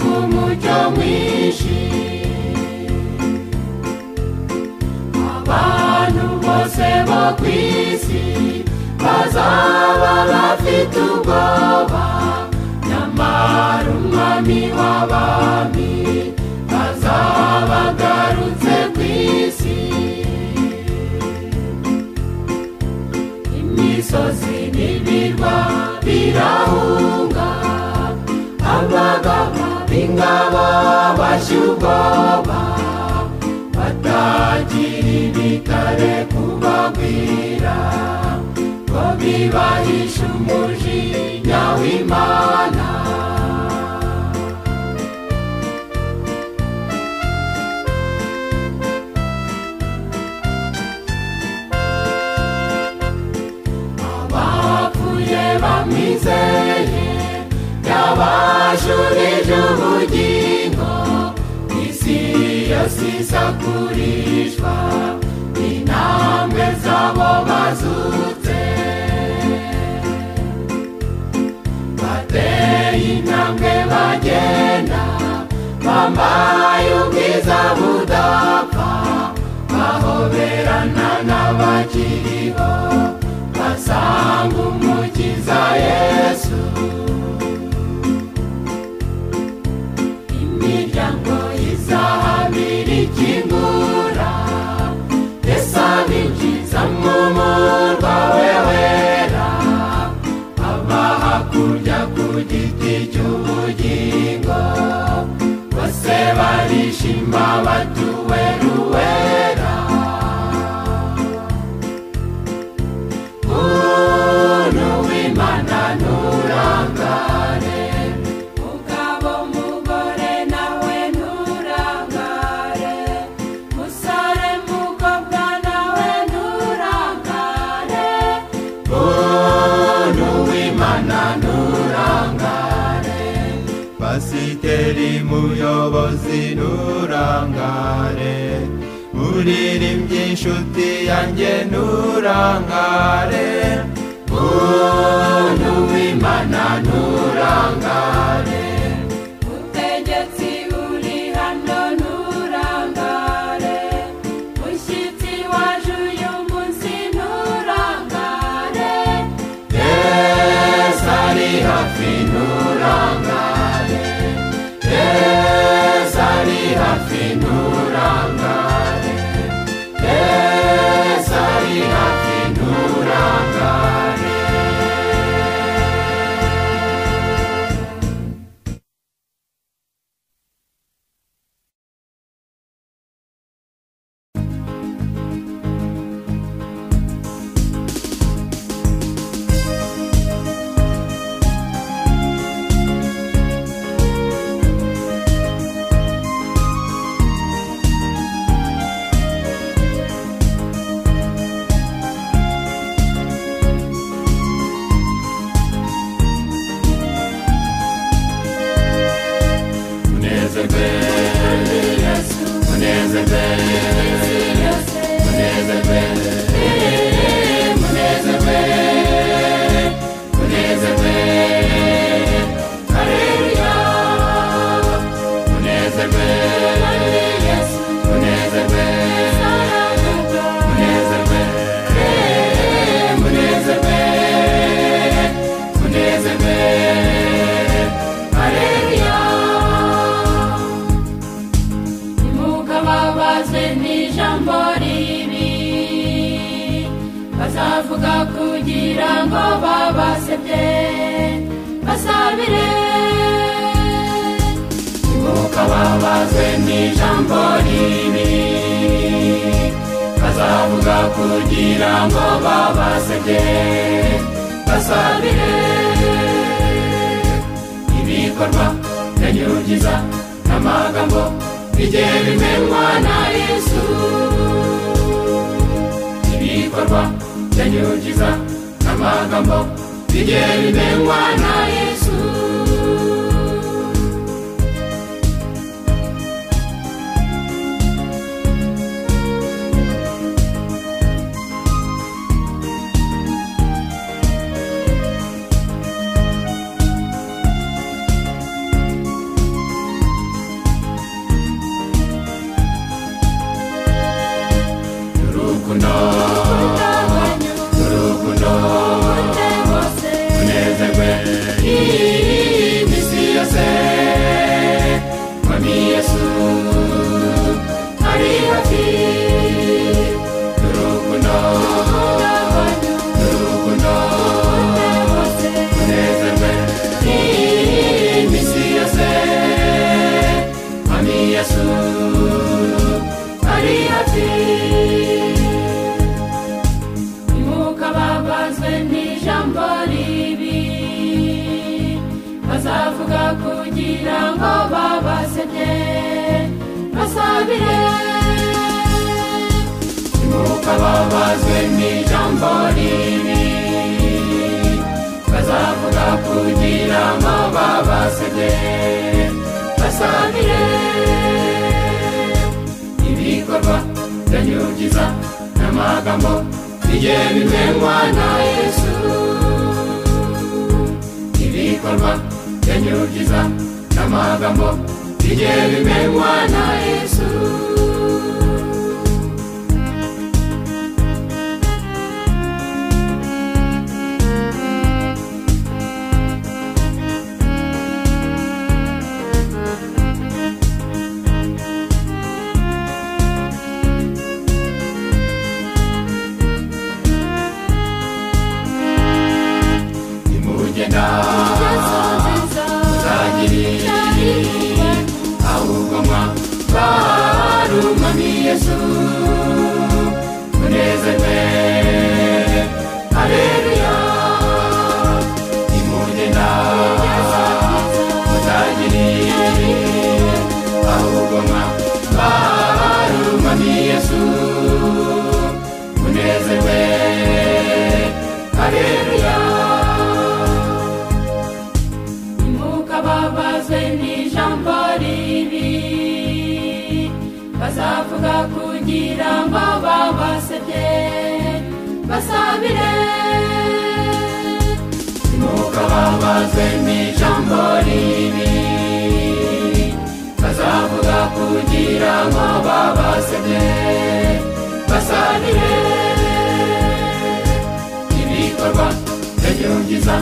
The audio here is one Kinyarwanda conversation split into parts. umucyo mwinshi abantu bose bo ku isi bazaba bafite ubwoba nyamara umwami w'abami azaba agarutse ku isi imisozi n'ibirwa birahura n'aba bashya ubwoba batagira ibitare kubagwira ngo bibahishe umujinya w'imana abapfuye bamwizeye twashoreje ubugingo isi yose isakurishwa intambwe z'abo bazutse bateye intambwe bagenda bambaye ubwiza budapfa bahoberana n'abakiriho basanga umukiza yesu bose barishima batuwe uri muyobozi nturangare uririmbye inshuti yanjye nturangare oh, bazavuga kugira ngo babasebye basabire ibuka babazwe n'ijambo ribi bazavuga kugira ngo babasebye basabire ibikorwa na n'amagambo bigiye bimenywa na yesu ibikorwa ya nyujiza n'amagambo bigiye bimenywa naye amagambo bijye bimenywa na yesu ibikorwa byanyurukiza n'amagambo bijye bimenywa na yesu baba basabye basabire nuko babaze mu ijambo ribi bazavuga kugira ngo babasabye basabire ibikorwa byagirungiza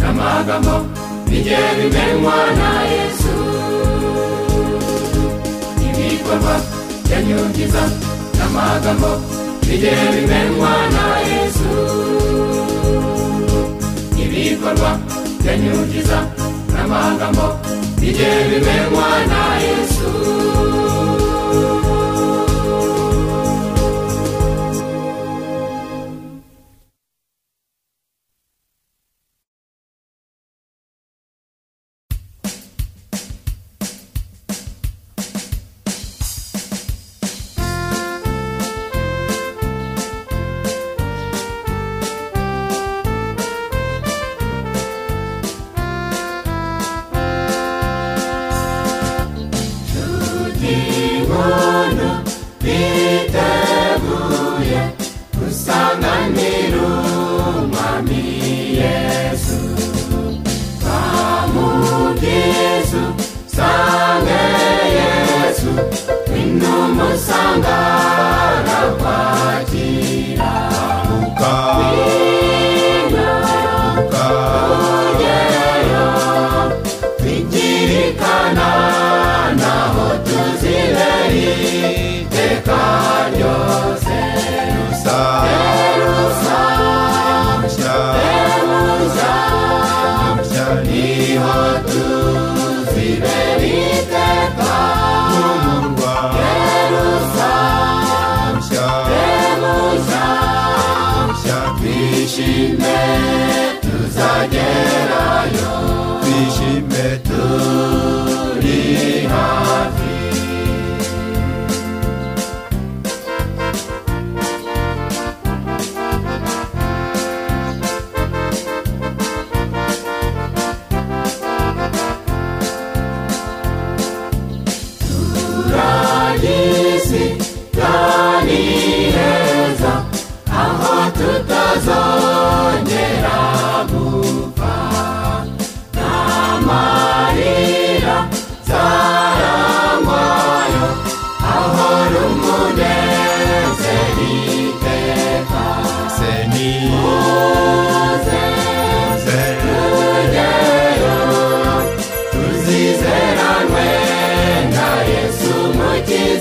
n'amagambo bijye bimenywa na yesu ibikorwa byagirungiza amagambo bigiye bimenwa na yesu ibikorwa byanyugiza n'amagambo bigiye bimenwa na yesu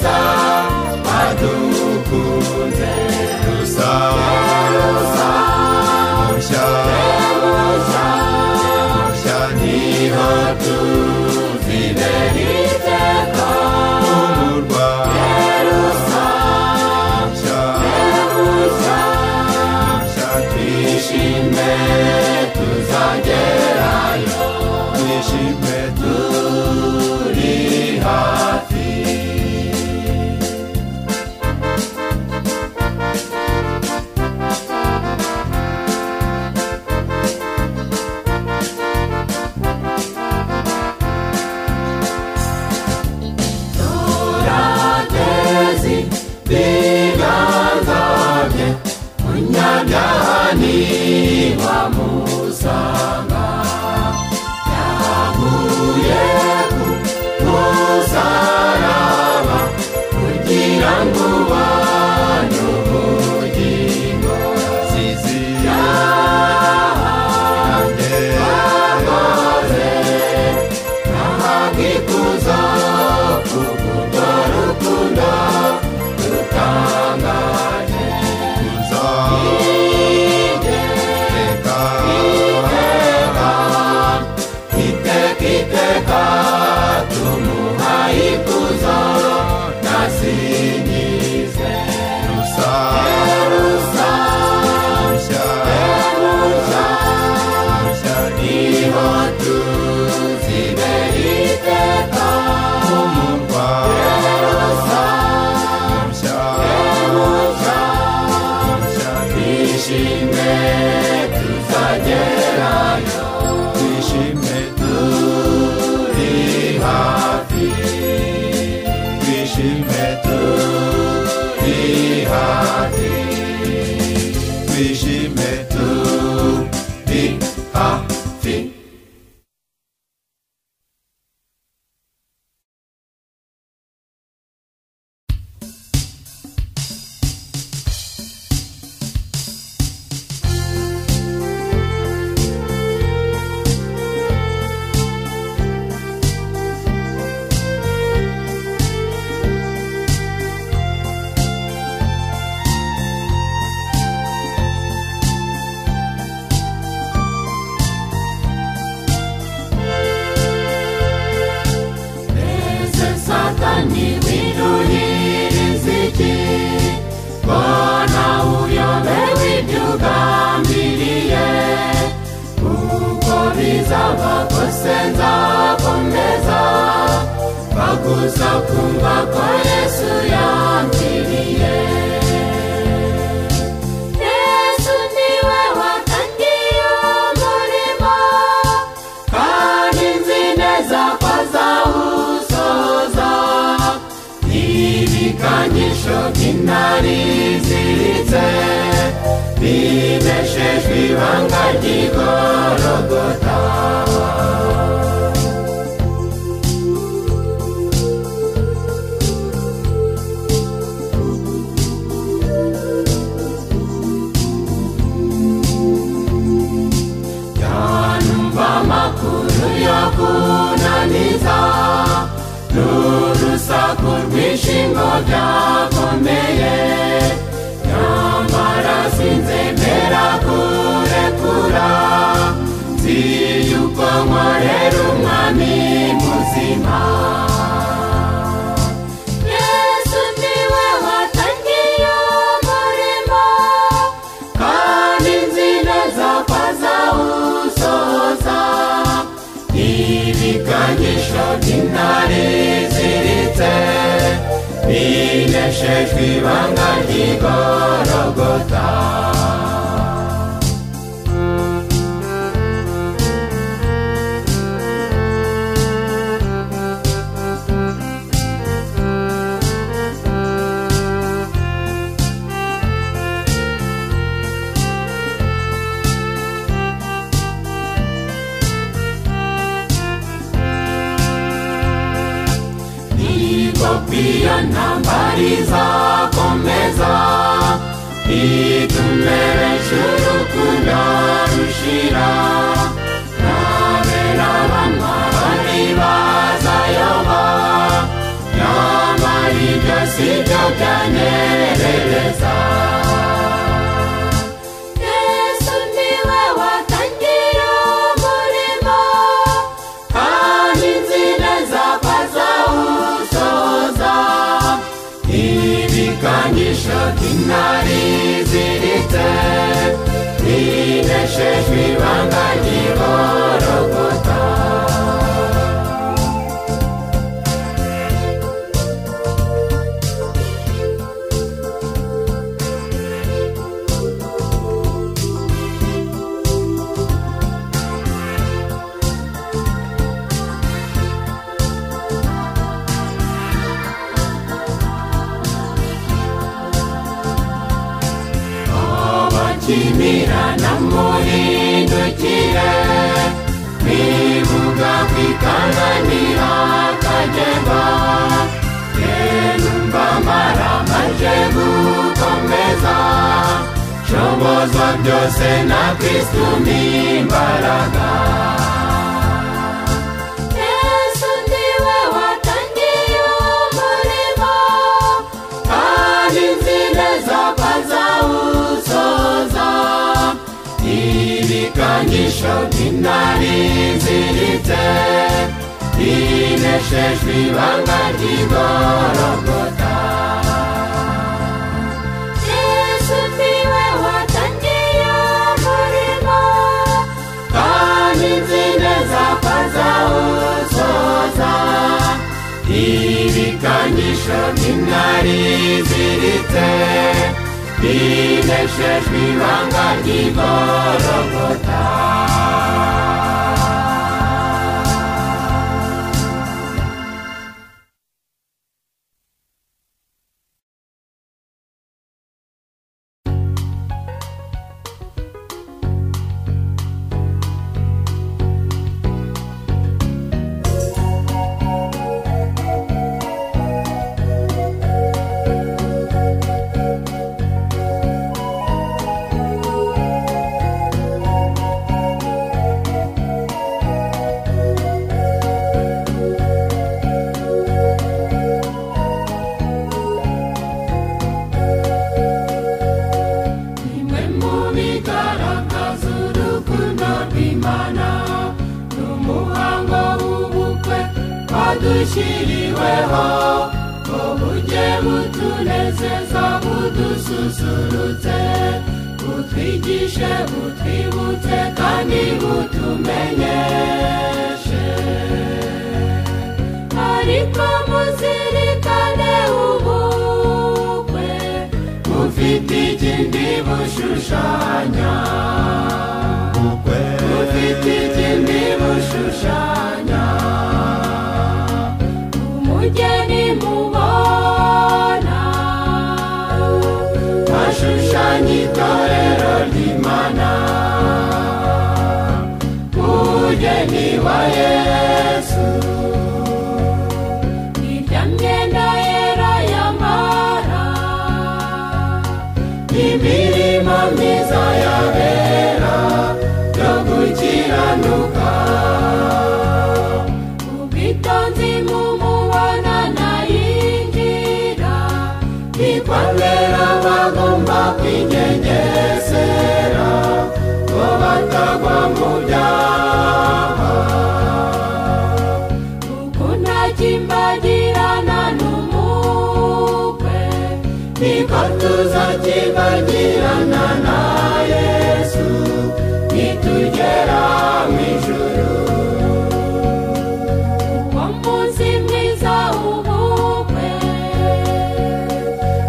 Jesus. Krishna Hari Hari Krishna kwibanga ry'igorofa ibyogozo byose na kristu ni imbaraga yesu niwe watangiye umurimo kandi nzi neza ko azawusoza ibikangisho by'intare ziritse bineshejwe ibanga ry'igorogota neza ibikangisho by'intari ziritse bineshejwe ibanga ry'igorogota gushushanya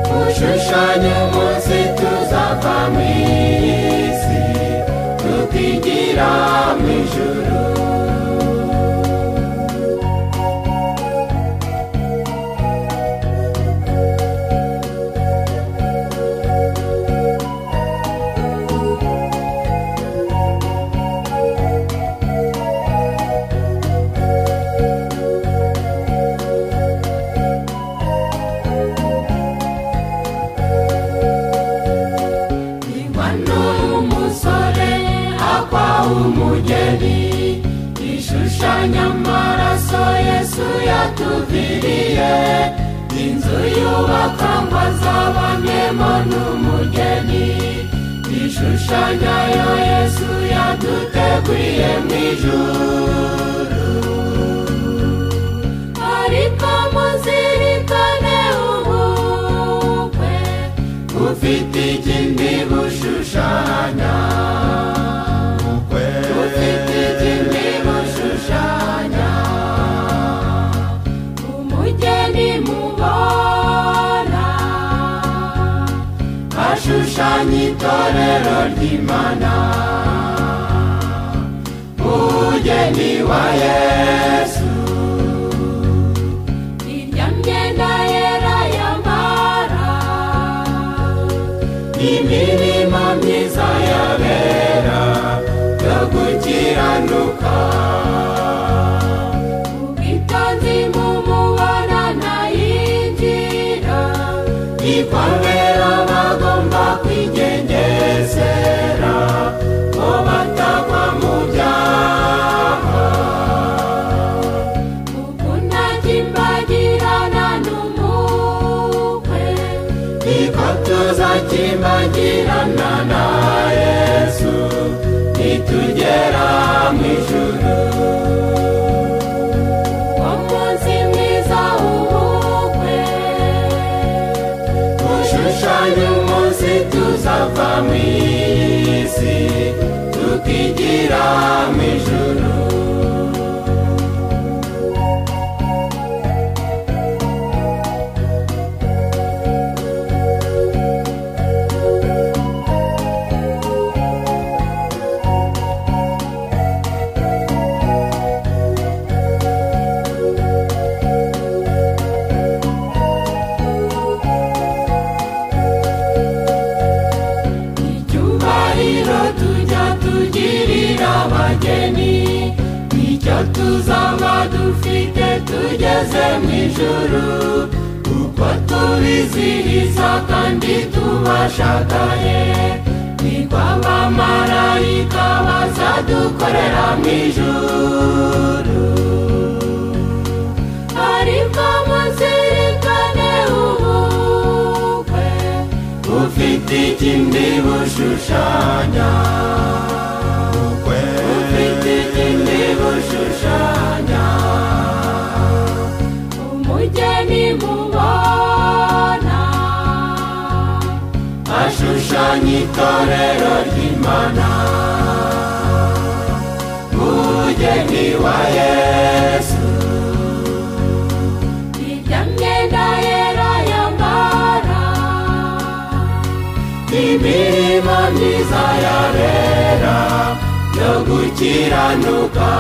dushushanye munsi tuzava mu isi tukigira mu ijuru inzu yubakwa ngo azabonemo n'umugeni ishushanyayo yesu yaduteguriye mu ijuru bishushanya itorero ry'imana umugeni wa yesu isi tukigira mu ijuru mu ijoro kuko tubizihiza kandi tubashagaye niko abamarayika bazadukorera mu ijoro ariko muzirikane ubukwe ufite ikindi bushushanya kurwanya itorero ry'imana umugeni wa yesu irya myenda yera yambara imirimo myiza yarera yo gukiranuka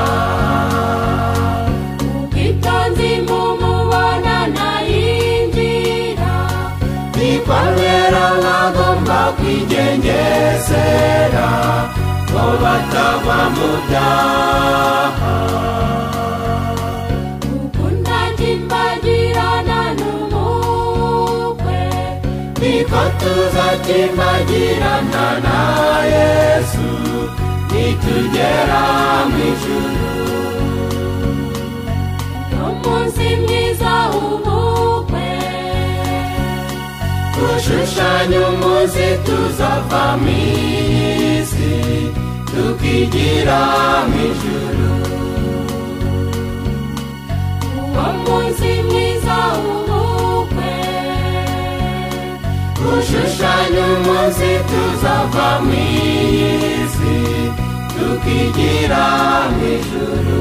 ubwitonzi mu mubona nayinjira ikorera nkago bakwigengesera ngo batagwa mu byaha gukunda kimbagirana n'umukwe niko tuzakimbagirana na yesu nitugera mu ijuru ni umunsi mwiza ubu Ushushanya umuzi tuzavamo isi tukigira mu ijuru uwo munsi mwiza w'ubukwe ushushanya umuzi tuzavamo isi tukigira mu ijuru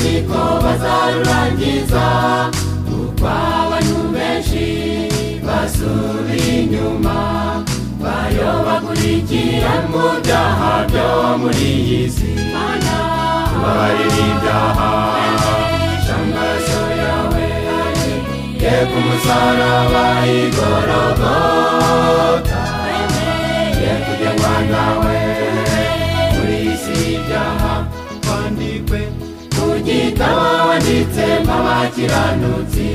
siko bazarurangiza kuko abantu benshi basura kugira ngo byaha byaba muri iyi si tubabarire ibyaha shangazo yawe ye ku musaraba igorogota ye kugenwa nawe muri iyi si y'ibyaha twandikwe ku gitabo wanditse nk'abakiranutsi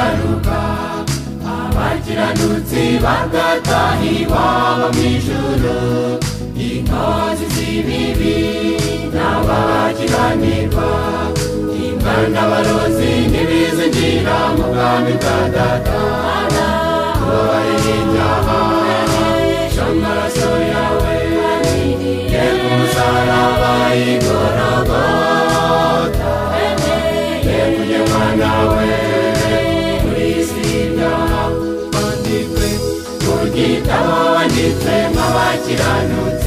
bazaruka abakiranutsi bagataha iwabo mu ijoro inkozi z'ibibi n'abakiranirwa n'abarozi ntibizinjira mu bwami bwa data tubabarire ibyaha ca amaraso yawe ye ku musaraba igorogota ye kujyanwa nawe nabo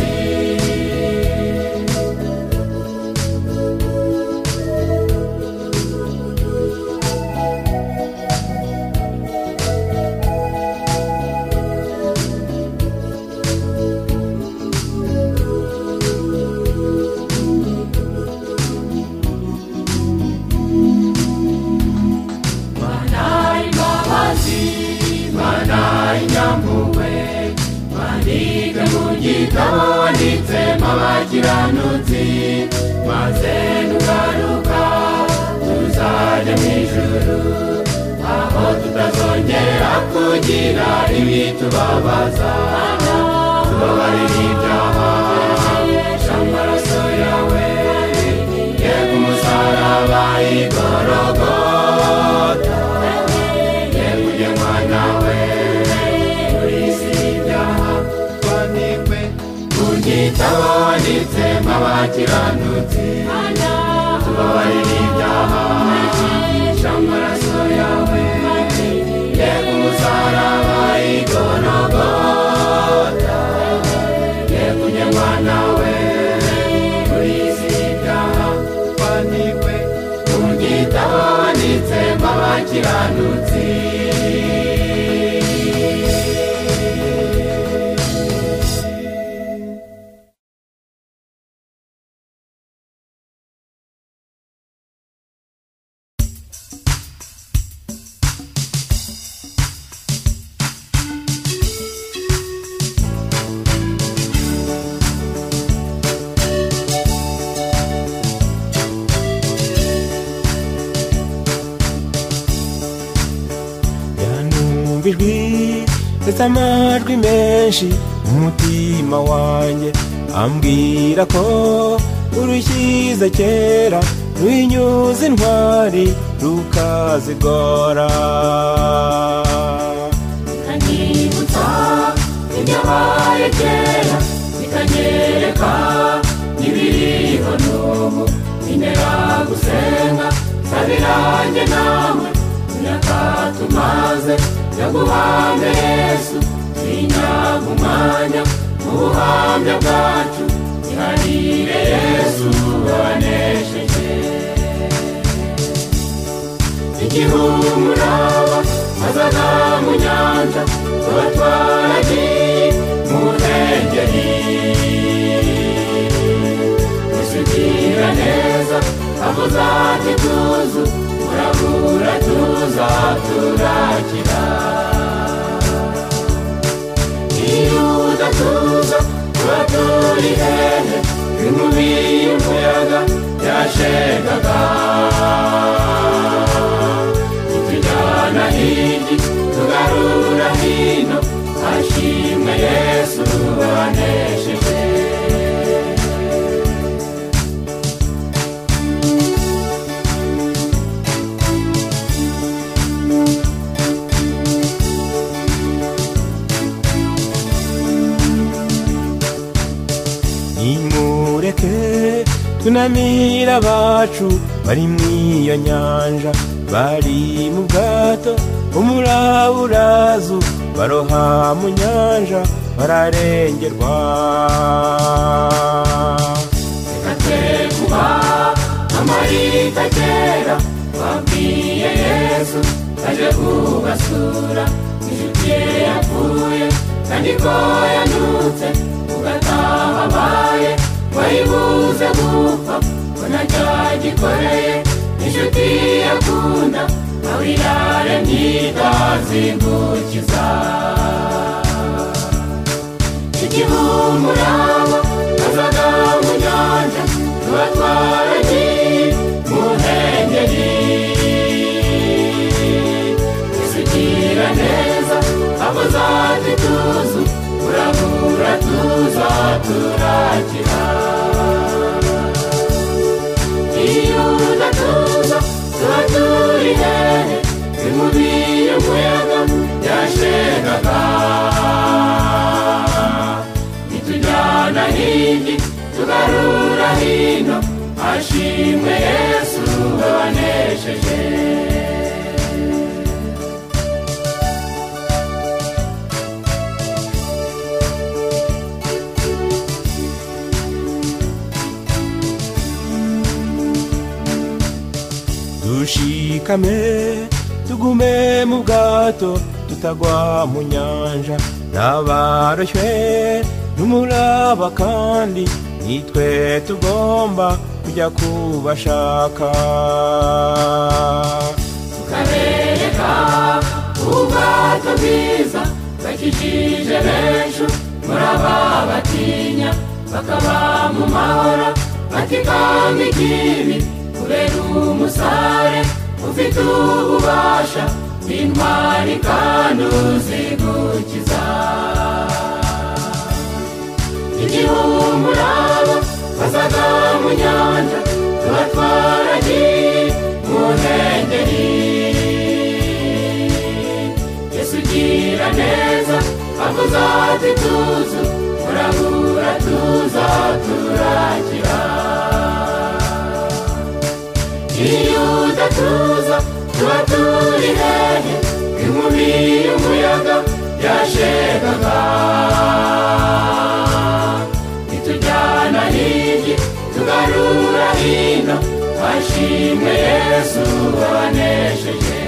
nanjye nawe imyaka tumaze nyaguhamya yesu mwanya mu buhamya bwacu ihanire yesu wabanesheje igihumuraba mazaga mu nyanja tuba twaragiye mu nkengeri isukira neza avuza ati tuzu turabura tuza turakira iyo udatuza tuba turi hehe inkubi y'umuyaga yashegaga itujyana hirya tugarura hino hashimwe yesu banesheje tunamira abacu bari mu iyo nyanja bari mu bwato umuraburazu baroha mu nyanja bararengerwa reka twe kuba amarita atera babwiye yesu aje kubasura inshuti ye yapfuye kandi ko yanutse ugataha abaye wayibuze gupfa ko ntacyo gikoreye inshuti yakunda nawe irare ntitazingukiza ikihumuraba azaga mu nyanja tuba twaragiye mu nkengeri isukira neza aho uzajya tuzu uragura tuza turajya ikirere zimubiye umuyaga yashengaga nitujyana hindi tugarura hino ashimwe yesu abanesheje dukame tugume mu bwato tutagwa mu nyanja n'abarushywe n'umuraba kandi nitwe tugomba kujya kubashaka tukabereka ubwato bwiza bakikije benshi muraba batinya bakaba mu mahoro batikanga ikibi kubera umusare ufite ububasha intwari kandi uzigukiza igihumura abo bazaga mu nyanja tubatwaragiye mu nkengeri yesu ugira neza avuza ati tuzu turabura tuza turakira iyo udatuza tuba turi hehe nk'inkubi y'umuyaga yashekaga itujyana hirya tugarura hino twashimwe yesu wabanesheje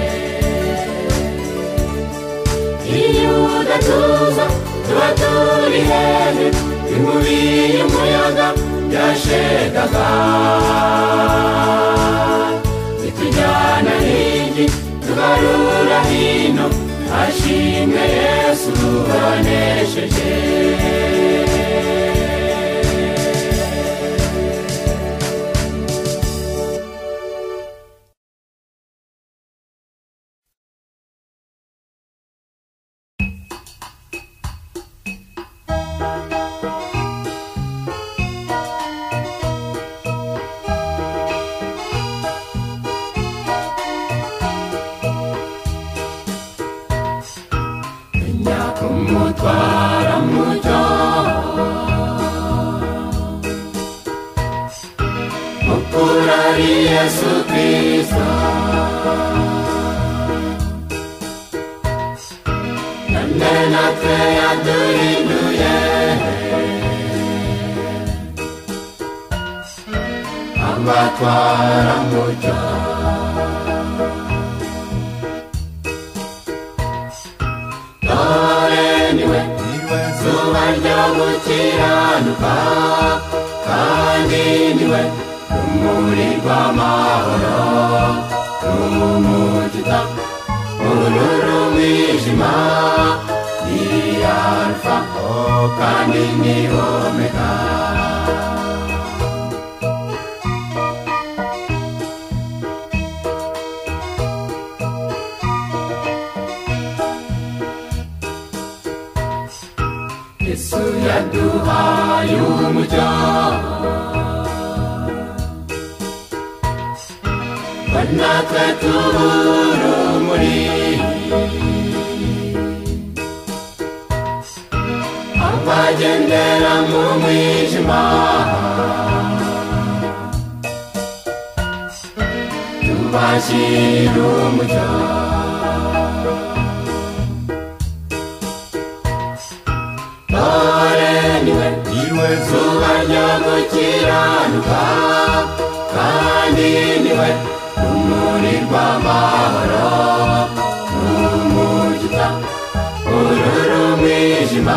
iyo udatuza tuba turi hehe nk'inkubi y'umuyaga yashekaga imana n'indi tugarura hino hashimwe yesu banesheje mu mwijima tubashyira umucyo dore niwe niwe zuba ryo gukiranuka kandi niwe rumuri rw'amahoro n'umujyi uta ururu mwijima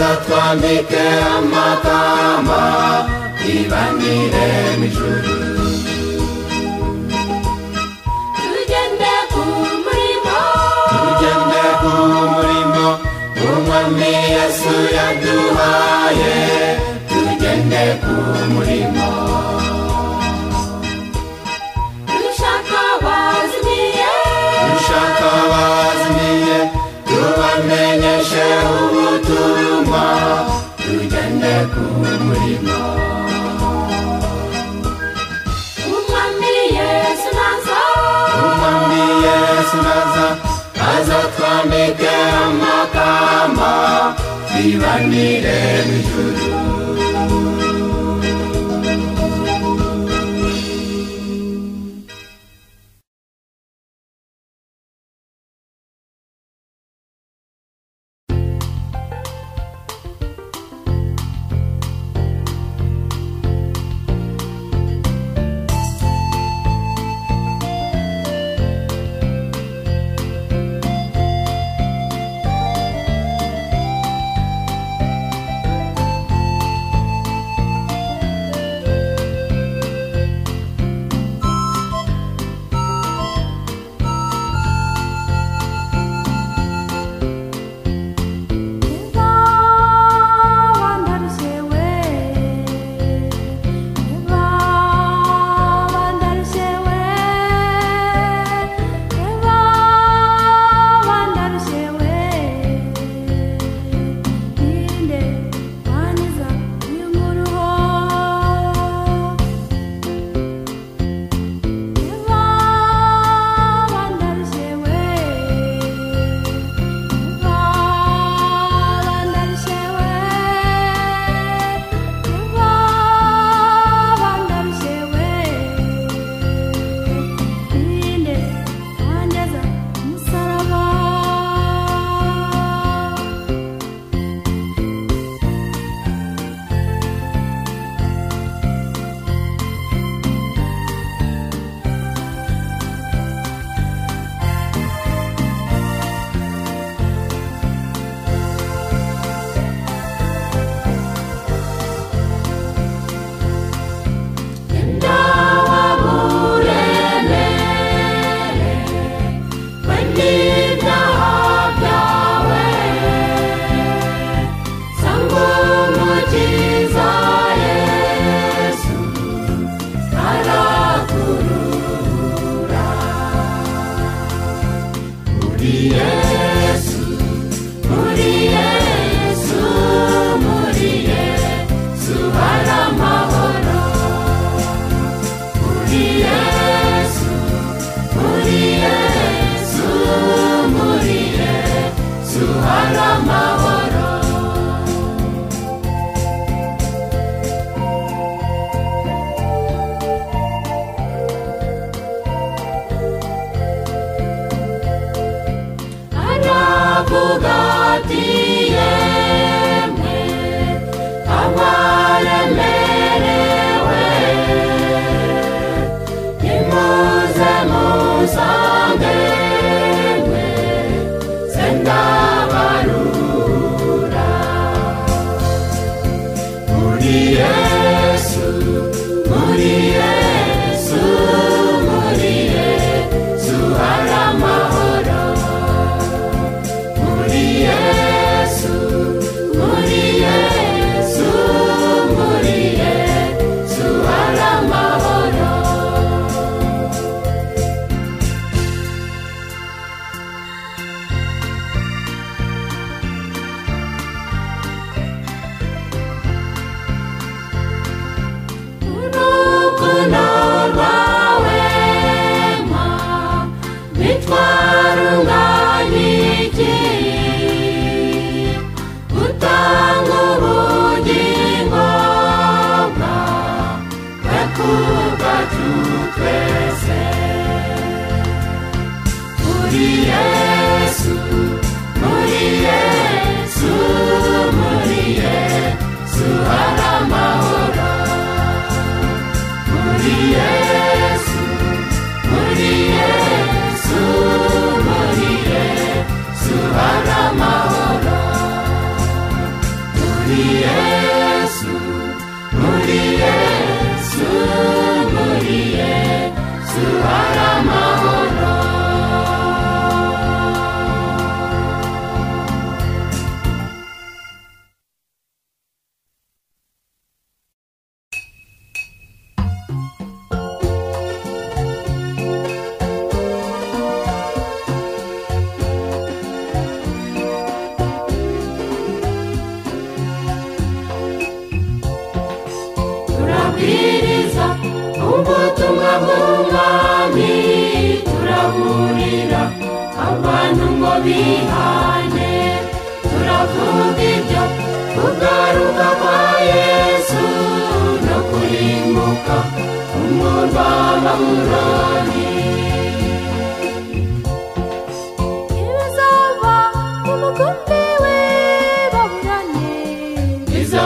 azatwambike amakamba ibanire mu ijuru ku yesu yaduhaye tugende ku murimo n'umurima umwami yesu naza umwami yesu naza aza twambike amakamba twibanire mu ijuru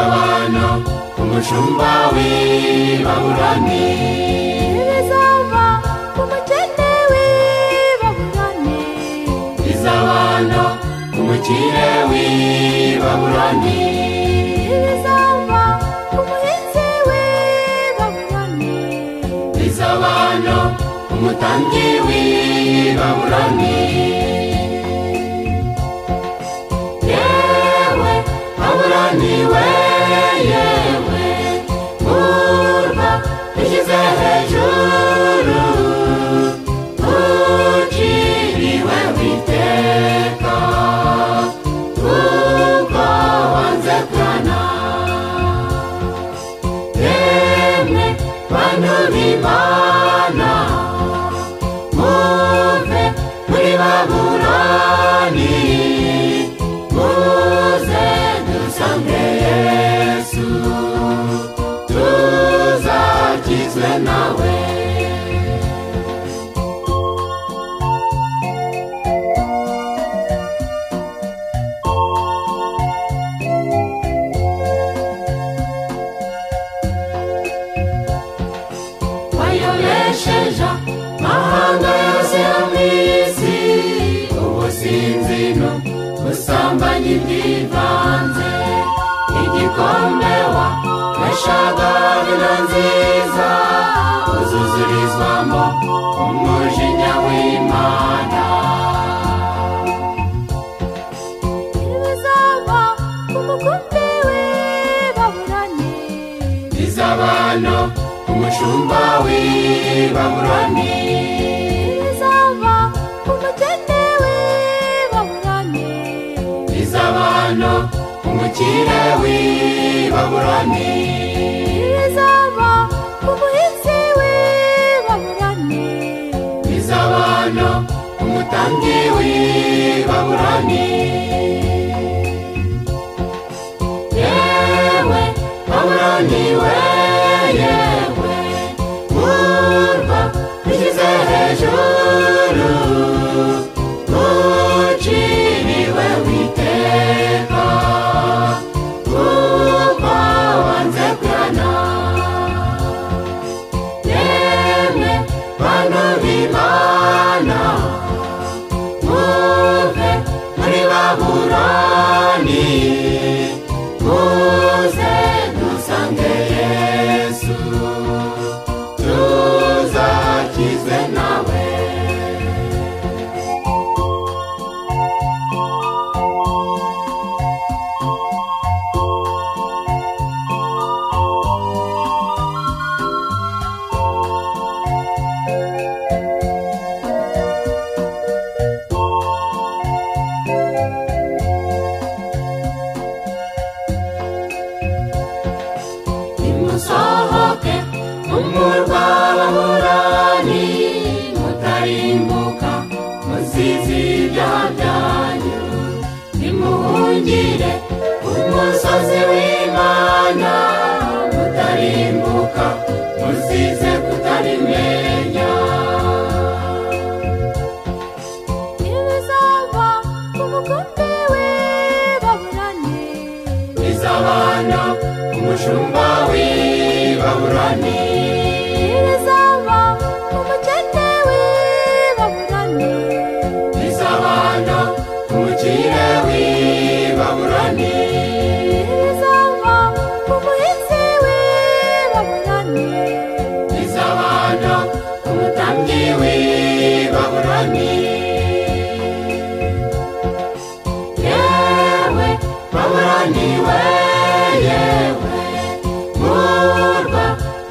n'abana ku mushumba w'i baburane bizava ku mukene w'i baburane bizabana ku mukire w'i baburane bizava ku muhinzi w'i baburane bizabana ku mutangi w'i baburane umushumba w'ibaburane izaba umukene w'ibaburane izaba no umukire w'ibaburane izaba umuhinzi w'ibaburane izaba no umutambyi w'ibaburane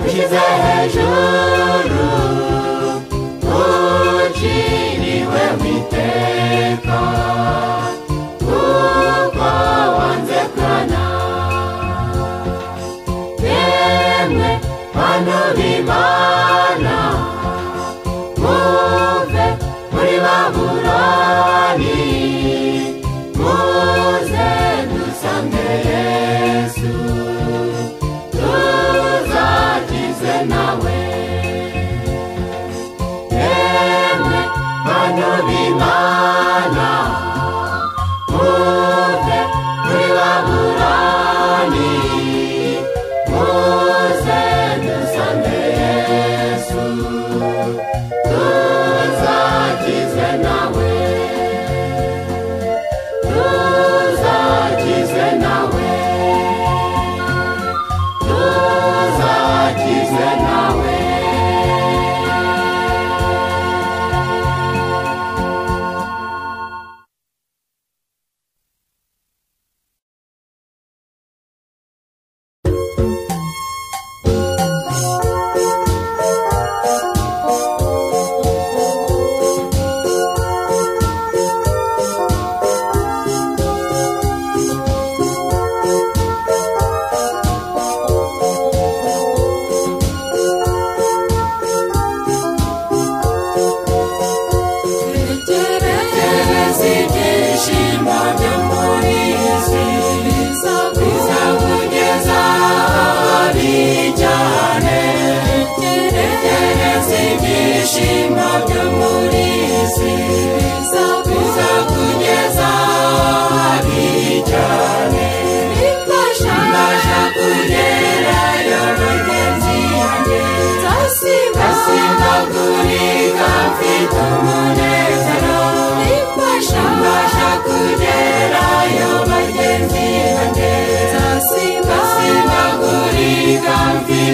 hejuru uci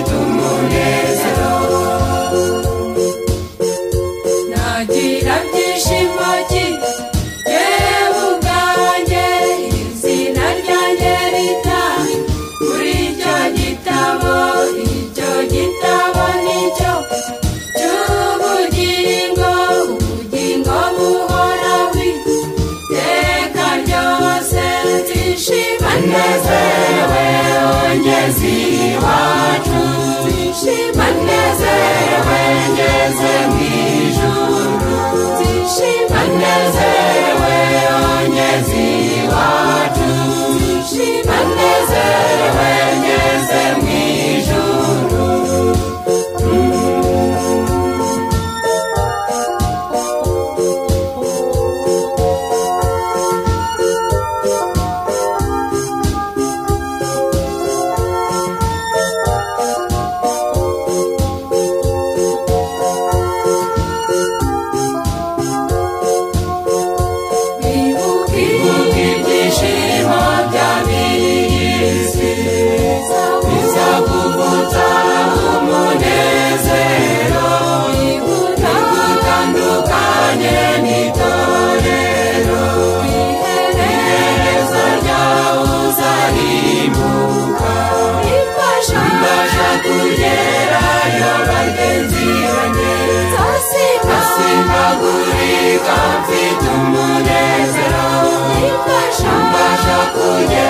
دموع Music ku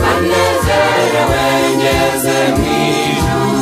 banezere wengeze mu ijuru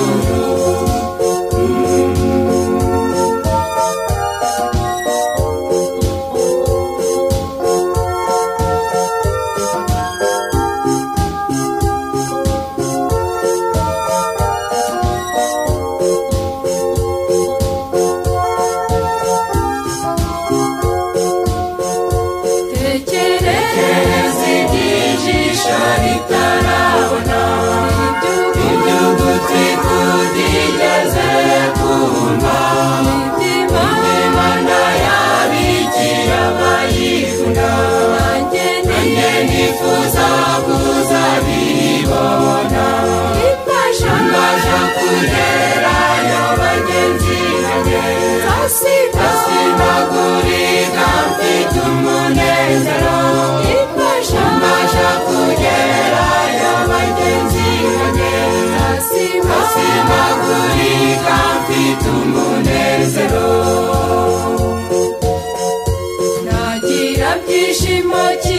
mpagurika mfite umunezero nagira byishimo ki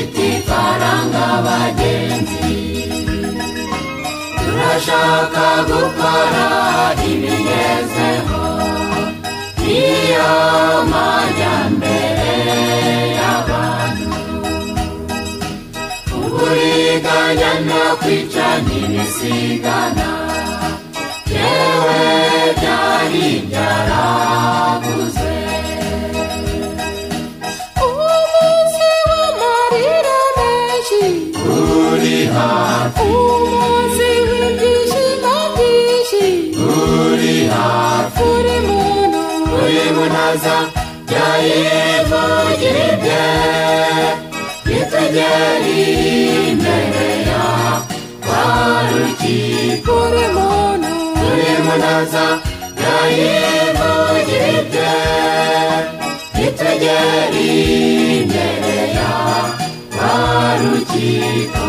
bafite ifaranga bagenzi turashaka gukora ibigezeho iyo majyambere y'abantu uburiganya nta kwica ntibisigana yewe byari byaraba isaza ryayivugire ibye ritugere imbere ya kwa rukiko buri muntu buri munaza ryayivugire ibye ritugere imbere ya kwa rukiko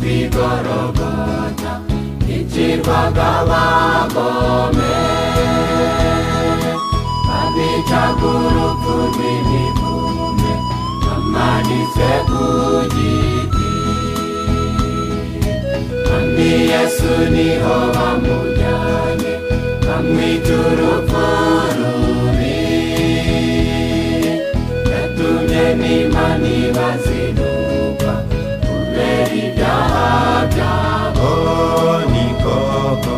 twigorogota ikirwaga abagome babicaga urupfu rw'imivume bamanitse ku giti kandi yesu niho bamujyanye bamwica urupfu rubi yatumye n'imana ibazi maboko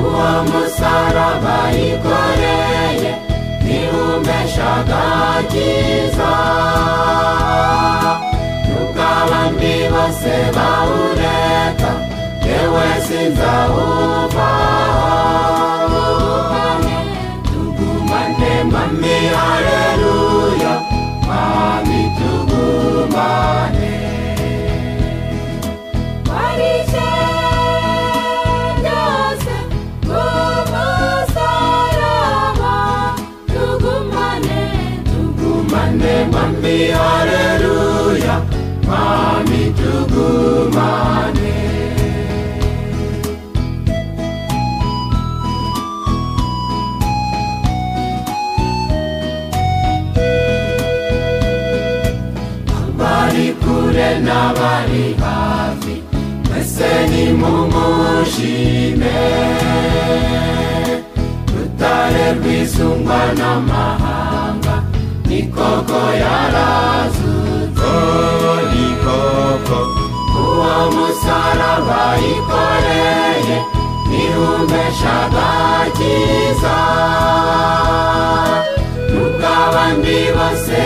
uwo musaraba yikoreye ntiwumeshaga cyiza nubwo abandi bose bawureka yewe sinzawuvaho Mami haleluya Mami tugumane Abari kure n'abari hafi Mwese ni mumushime Rutare rwizungwa n'amahanga mikoko yarazutse oh, ikoko uwo musaraba yikoreye ntiwumveshaga cyiza n'ubw'abandi bose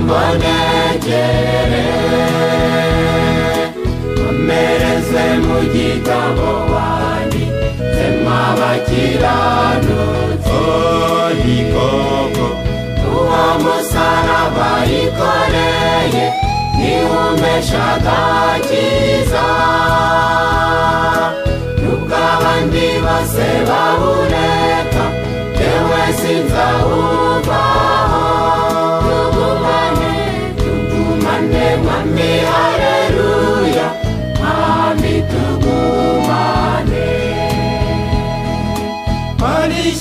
mbonegere mpereze mu gitabo wanditsemo abakiranutse ko koko uwo musaraba yikoreye ntiwumeshaga cyiza nubwo abandi bose babureka yewe sinzahura